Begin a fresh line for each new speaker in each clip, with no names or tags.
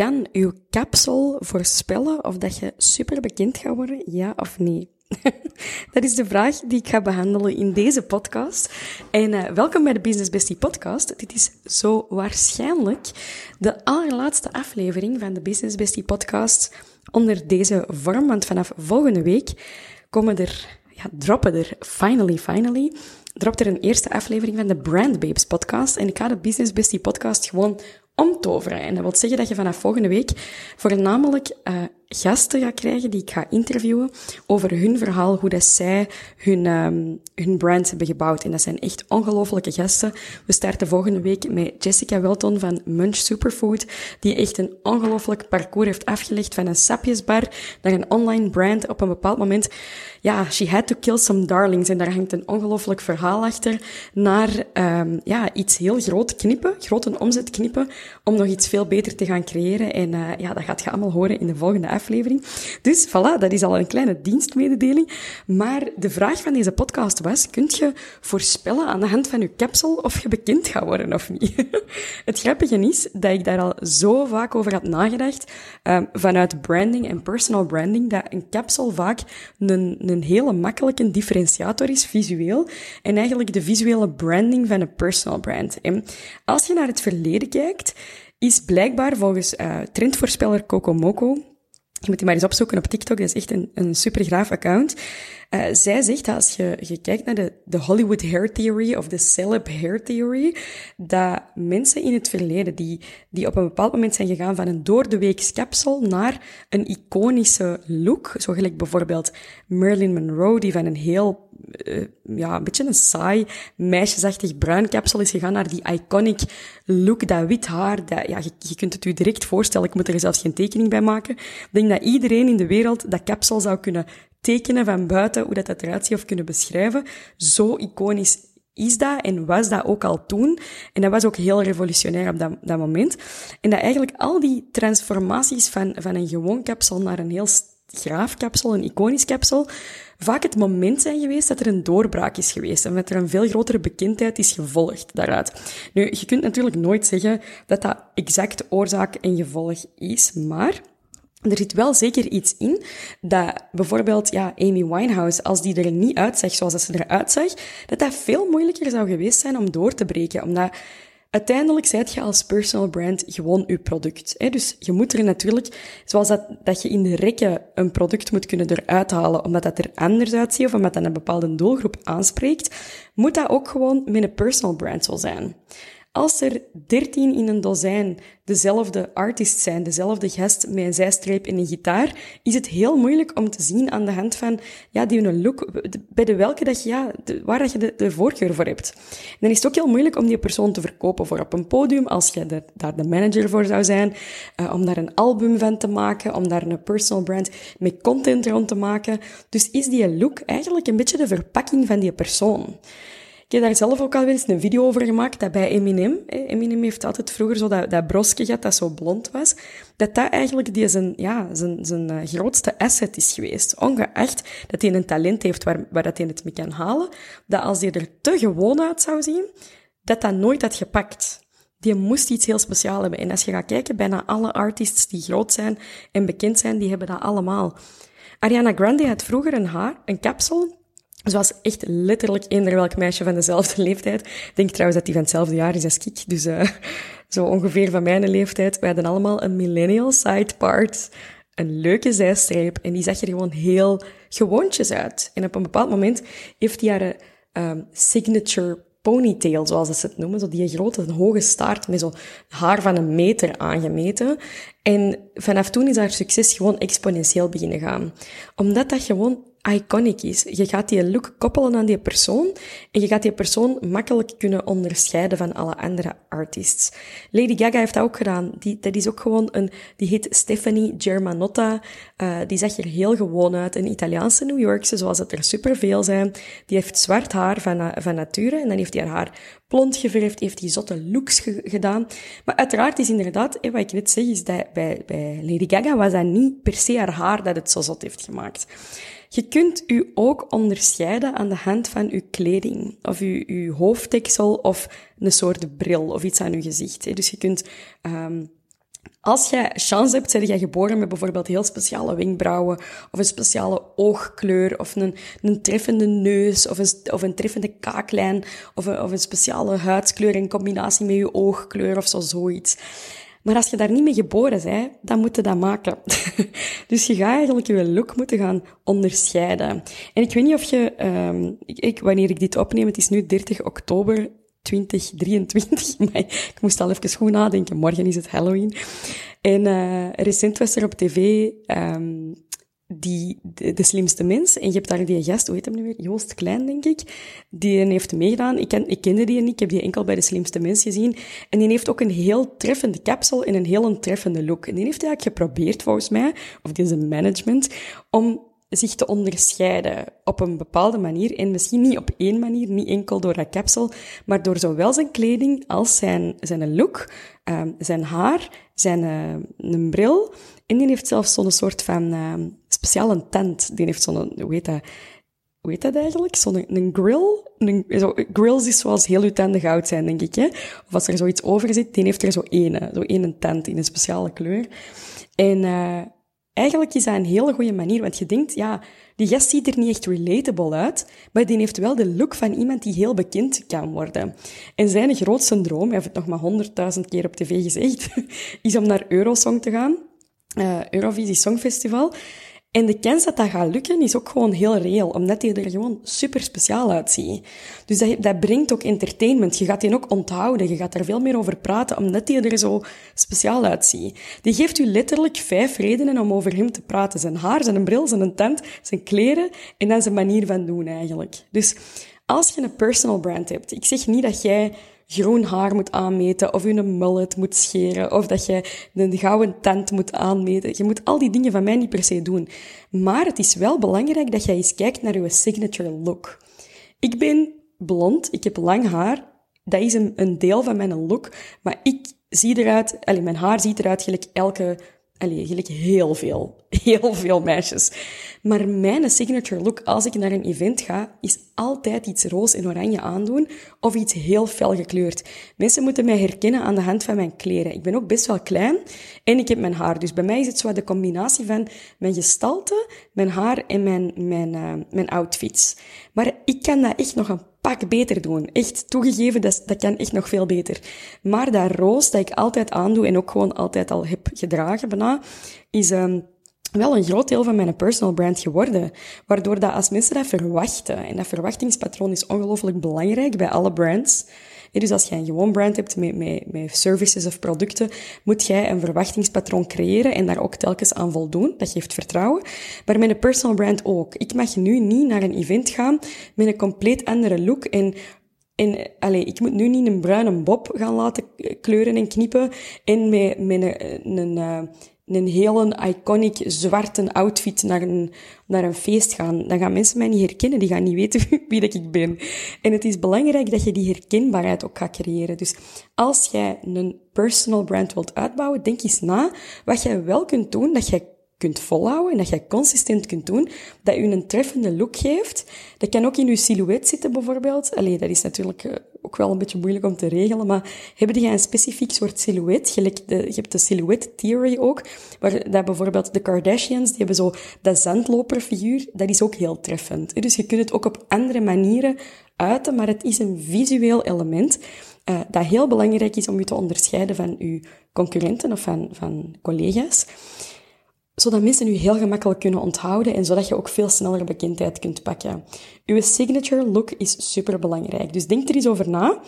Kan uw kapsel voorspellen of dat je super bekend gaat worden, ja of nee? dat is de vraag die ik ga behandelen in deze podcast. En uh, welkom bij de Business Bestie podcast. Dit is zo waarschijnlijk de allerlaatste aflevering van de Business Bestie podcast onder deze vorm, want vanaf volgende week komen er, ja, droppen er finally, finally, dropt er een eerste aflevering van de Brand Babes podcast. En ik ga de Business Bestie podcast gewoon omtoveren. En dat wil zeggen dat je vanaf volgende week voornamelijk uh, gasten gaat krijgen die ik ga interviewen over hun verhaal, hoe dat zij hun, um, hun brand hebben gebouwd. En dat zijn echt ongelofelijke gasten. We starten volgende week met Jessica Welton van Munch Superfood, die echt een ongelooflijk parcours heeft afgelegd van een sapjesbar naar een online brand op een bepaald moment. Ja, she had to kill some darlings. En daar hangt een ongelooflijk verhaal achter naar um, ja, iets heel groot knippen, grote omzet knippen, om nog iets veel beter te gaan creëren. En uh, ja, dat gaat je allemaal horen in de volgende aflevering aflevering. Dus voilà, dat is al een kleine dienstmededeling. Maar de vraag van deze podcast was, kunt je voorspellen aan de hand van je capsule of je bekend gaat worden of niet? Het grappige is dat ik daar al zo vaak over had nagedacht, um, vanuit branding en personal branding, dat een capsule vaak een, een hele makkelijke differentiator is, visueel, en eigenlijk de visuele branding van een personal brand. En als je naar het verleden kijkt, is blijkbaar volgens uh, trendvoorspeller Coco je moet die maar eens opzoeken op TikTok. Dat is echt een, een super graaf account. Uh, zij zegt dat als je, kijkt naar de, de Hollywood Hair Theory of de Celeb Hair Theory, dat mensen in het verleden die, die op een bepaald moment zijn gegaan van een door de week kapsel naar een iconische look, zo gelijk bijvoorbeeld Marilyn Monroe, die van een heel, uh, ja, een beetje een saai, meisjesachtig bruin kapsel is gegaan naar die iconic look, dat wit haar, dat, ja, je, kunt het u direct voorstellen, ik moet er zelfs geen tekening bij maken. Ik denk dat iedereen in de wereld dat kapsel zou kunnen tekenen van buiten, hoe dat, dat eruit ziet of kunnen beschrijven. Zo iconisch is dat en was dat ook al toen. En dat was ook heel revolutionair op dat, dat moment. En dat eigenlijk al die transformaties van, van een gewoon kapsel naar een heel graaf kapsel, een iconisch kapsel, vaak het moment zijn geweest dat er een doorbraak is geweest en dat er een veel grotere bekendheid is gevolgd daaruit. Nu, je kunt natuurlijk nooit zeggen dat dat exact oorzaak en gevolg is, maar er zit wel zeker iets in dat bijvoorbeeld ja, Amy Winehouse, als die er niet uitzag zoals dat ze eruit zag, dat dat veel moeilijker zou geweest zijn om door te breken. Omdat Uiteindelijk zijt je als personal brand gewoon je product. Hè? Dus je moet er natuurlijk, zoals dat, dat je in de rekken een product moet kunnen eruit halen, omdat dat er anders uitziet of omdat dat een bepaalde doelgroep aanspreekt, moet dat ook gewoon met een personal brand zo zijn. Als er dertien in een dozijn dezelfde artist zijn, dezelfde gast met een zijstreep en een gitaar, is het heel moeilijk om te zien aan de hand van, ja, die een look, bij de welke dat je, ja, waar dat je de, voorkeur voor hebt. Dan is het ook heel moeilijk om die persoon te verkopen voor op een podium, als je daar de manager voor zou zijn, uh, om daar een album van te maken, om daar een personal brand met content rond te maken. Dus is die look eigenlijk een beetje de verpakking van die persoon. Ik heb daar zelf ook al eens een video over gemaakt, dat bij Eminem, Eminem heeft altijd vroeger zo dat, dat brosje gehad dat zo blond was, dat dat eigenlijk die zijn, ja, zijn, zijn uh, grootste asset is geweest. Ongeacht dat hij een talent heeft waar, waar dat hij het mee kan halen, dat als hij er te gewoon uit zou zien, dat dat nooit had gepakt. Die moest iets heel speciaals hebben. En als je gaat kijken, bijna alle artists die groot zijn en bekend zijn, die hebben dat allemaal. Ariana Grande had vroeger een haar, een kapsel, ze was echt letterlijk eender welk meisje van dezelfde leeftijd. Ik denk trouwens dat die van hetzelfde jaar is als ik. Dus uh, zo ongeveer van mijn leeftijd. We hadden allemaal een millennial side part. Een leuke zijstreep. En die zag er gewoon heel gewoontjes uit. En op een bepaald moment heeft hij haar um, signature ponytail, zoals ze het noemen. Zo die grote, hoge staart met zo'n haar van een meter aangemeten. En vanaf toen is haar succes gewoon exponentieel beginnen gaan. Omdat dat gewoon iconic is. Je gaat die look koppelen aan die persoon en je gaat die persoon makkelijk kunnen onderscheiden van alle andere artists. Lady Gaga heeft dat ook gedaan. Die, dat is ook gewoon een, die heet Stephanie Germanotta. Uh, die zag er heel gewoon uit. Een Italiaanse New Yorkse, zoals het er superveel zijn. Die heeft zwart haar van, van nature en dan heeft hij haar haar blond geverfd, heeft die zotte looks gedaan. Maar uiteraard is inderdaad, wat ik net zeg, is dat bij, bij Lady Gaga was dat niet per se haar haar dat het zo zot heeft gemaakt. Je kunt u ook onderscheiden aan de hand van uw kleding, of uw, uw hoofddeksel, of een soort bril, of iets aan uw gezicht. Dus je kunt, um, als jij chance hebt, ben jij geboren met bijvoorbeeld heel speciale wenkbrauwen, of een speciale oogkleur, of een, een treffende neus, of een, een treffende kaaklijn, of een, of een speciale huidskleur in combinatie met je oogkleur, of zo zoiets. Maar als je daar niet mee geboren bent, dan moet je dat maken. dus je gaat eigenlijk je look moeten gaan onderscheiden. En ik weet niet of je, um, ik, wanneer ik dit opneem, het is nu 30 oktober 2023, maar ik moest al even goed nadenken. Morgen is het Halloween. En uh, recent was er op tv um, die, de, slimste mens. En je hebt daar die gast, hoe heet hem nu weer? Joost Klein, denk ik. Die heeft meegedaan. Ik, ken, ik kende die niet. Ik heb die enkel bij de slimste mens gezien. En die heeft ook een heel treffende capsule en een heel treffende look. En die heeft eigenlijk geprobeerd, volgens mij, of deze management, om zich te onderscheiden op een bepaalde manier. En misschien niet op één manier, niet enkel door dat capsule, maar door zowel zijn kleding als zijn, zijn look, um, zijn haar, zijn uh, een bril. En die heeft zelfs zo'n soort van uh, speciale tent. Die heeft zo'n, hoe heet dat? Hoe heet dat eigenlijk? Zo'n een grill? Een, zo, grills is zoals heel uw tanden goud zijn, denk ik. Hè? Of als er zoiets over zit, die heeft er zo één, zo één tent in een speciale kleur. En uh, eigenlijk is dat een hele goede manier, want je denkt, ja, die gast ziet er niet echt relatable uit, maar die heeft wel de look van iemand die heel bekend kan worden. En zijn grootste droom, hij heeft het nog maar honderdduizend keer op tv gezegd, is om naar Eurosong te gaan, uh, Eurovisie Songfestival. En de kans dat dat gaat lukken is ook gewoon heel reëel, omdat hij er gewoon super speciaal uitziet. Dus dat, dat brengt ook entertainment. Je gaat die ook onthouden. Je gaat er veel meer over praten, omdat hij er zo speciaal uitziet. Die geeft u letterlijk vijf redenen om over hem te praten. Zijn haar, zijn bril, zijn tent, zijn kleren en dan zijn manier van doen eigenlijk. Dus als je een personal brand hebt, ik zeg niet dat jij groen haar moet aanmeten, of je een mullet moet scheren, of dat je een gouden tent moet aanmeten. Je moet al die dingen van mij niet per se doen. Maar het is wel belangrijk dat jij eens kijkt naar je signature look. Ik ben blond, ik heb lang haar. Dat is een, deel van mijn look. Maar ik zie eruit, allez, mijn haar ziet eruit gelijk elke Allee, gelijk heel veel. Heel veel meisjes. Maar mijn signature look als ik naar een event ga, is altijd iets roze en oranje aandoen of iets heel fel gekleurd. Mensen moeten mij herkennen aan de hand van mijn kleren. Ik ben ook best wel klein en ik heb mijn haar. Dus bij mij is het zo de combinatie van mijn gestalte, mijn haar en mijn, mijn, uh, mijn outfits. Maar ik kan dat echt nog een pak beter doen. Echt toegegeven, dat, dat kan echt nog veel beter. Maar dat roos dat ik altijd aandoe en ook gewoon altijd al heb gedragen bijna, is... Um, wel een groot deel van mijn personal brand geworden. Waardoor dat als mensen dat verwachten, en dat verwachtingspatroon is ongelooflijk belangrijk bij alle brands, dus als jij een gewoon brand hebt met, met, met services of producten, moet jij een verwachtingspatroon creëren en daar ook telkens aan voldoen. Dat geeft vertrouwen. Maar met een personal brand ook. Ik mag nu niet naar een event gaan met een compleet andere look en en allez, ik moet nu niet een bruine bob gaan laten kleuren en knippen en met, met een, een, een, een hele iconic zwarte outfit naar een, naar een feest gaan, dan gaan mensen mij niet herkennen. Die gaan niet weten wie dat ik ben. En het is belangrijk dat je die herkenbaarheid ook gaat creëren. Dus als jij een personal brand wilt uitbouwen, denk eens na wat jij wel kunt doen, dat jij kunt volhouden en dat jij consistent kunt doen, dat u een treffende look geeft. Dat kan ook in uw silhouet zitten bijvoorbeeld. Allee, dat is natuurlijk eh, ook wel een beetje moeilijk om te regelen, maar hebben jij een specifiek soort silhouet? Je, je hebt de silhouette theory ook, waar dat bijvoorbeeld de Kardashians, die hebben zo dat zandloperfiguur, dat is ook heel treffend. Dus je kunt het ook op andere manieren uiten, maar het is een visueel element uh, dat heel belangrijk is om je te onderscheiden van uw concurrenten of van, van collega's zodat mensen u heel gemakkelijk kunnen onthouden en zodat je ook veel sneller bekendheid kunt pakken. Uw signature look is super belangrijk. Dus denk er eens over na.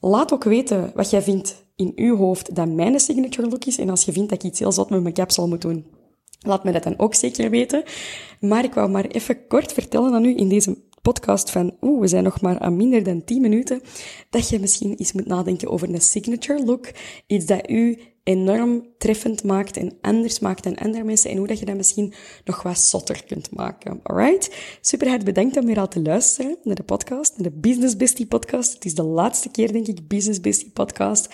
Laat ook weten wat jij vindt in uw hoofd dat mijn signature look is. En als je vindt dat ik iets heel zot met mijn capsule moet doen, laat me dat dan ook zeker weten. Maar ik wou maar even kort vertellen aan u in deze podcast van, oeh, we zijn nog maar aan minder dan 10 minuten, dat je misschien eens moet nadenken over een signature look. Iets dat u enorm treffend maakt en anders maakt dan andere mensen en hoe dat je dat misschien nog wat zotter kunt maken. Alright? Super hard bedankt om weer al te luisteren naar de podcast, naar de Business Bestie podcast. Het is de laatste keer, denk ik, Business Bestie podcast.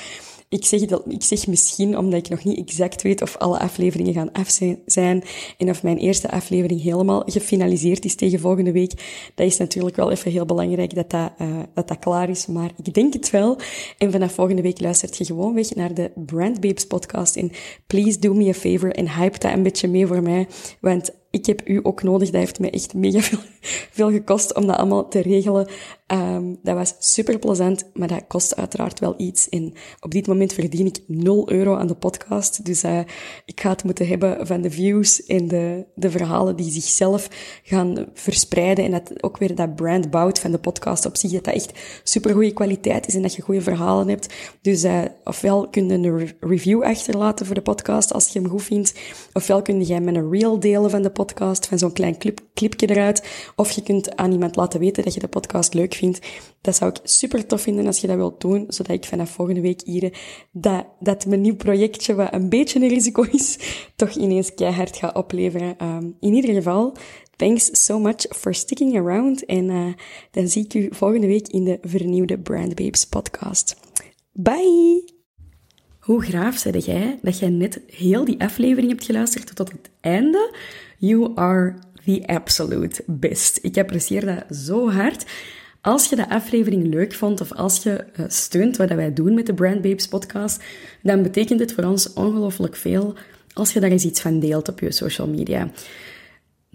Ik zeg, dat, ik zeg misschien omdat ik nog niet exact weet of alle afleveringen gaan af zijn en of mijn eerste aflevering helemaal gefinaliseerd is tegen volgende week. Dat is natuurlijk wel even heel belangrijk dat dat, uh, dat, dat klaar is, maar ik denk het wel. En vanaf volgende week luistert je gewoon weg naar de Brand Babes podcast en please do me a favor en hype dat een beetje mee voor mij, want ik heb u ook nodig. Dat heeft me echt mega veel, veel gekost om dat allemaal te regelen. Um, dat was super plezant, maar dat kost uiteraard wel iets. En op dit moment verdien ik 0 euro aan de podcast. Dus uh, ik ga het moeten hebben van de views en de, de verhalen die zichzelf gaan verspreiden. En dat ook weer dat brand bouwt van de podcast op zich. Dat dat echt super goede kwaliteit is en dat je goede verhalen hebt. Dus uh, ofwel kun je een review achterlaten voor de podcast als je hem goed vindt. Ofwel kun je met een reel delen van de podcast, van zo'n klein clip, clipje eruit. Of je kunt aan iemand laten weten dat je de podcast leuk vindt. Dat zou ik super tof vinden als je dat wilt doen, zodat ik vanaf volgende week hier dat, dat mijn nieuw projectje, wat een beetje een risico is, toch ineens keihard ga opleveren. Um, in ieder geval, thanks so much for sticking around. En uh, dan zie ik u volgende week in de vernieuwde Brand Babes podcast. Bye! Hoe graaf zei jij dat jij net heel die aflevering hebt geluisterd tot het einde? You are the absolute best. Ik apprecieer dat zo hard. Als je de aflevering leuk vond of als je eh, steunt wat wij doen met de Brand Babes podcast, dan betekent het voor ons ongelooflijk veel als je daar eens iets van deelt op je social media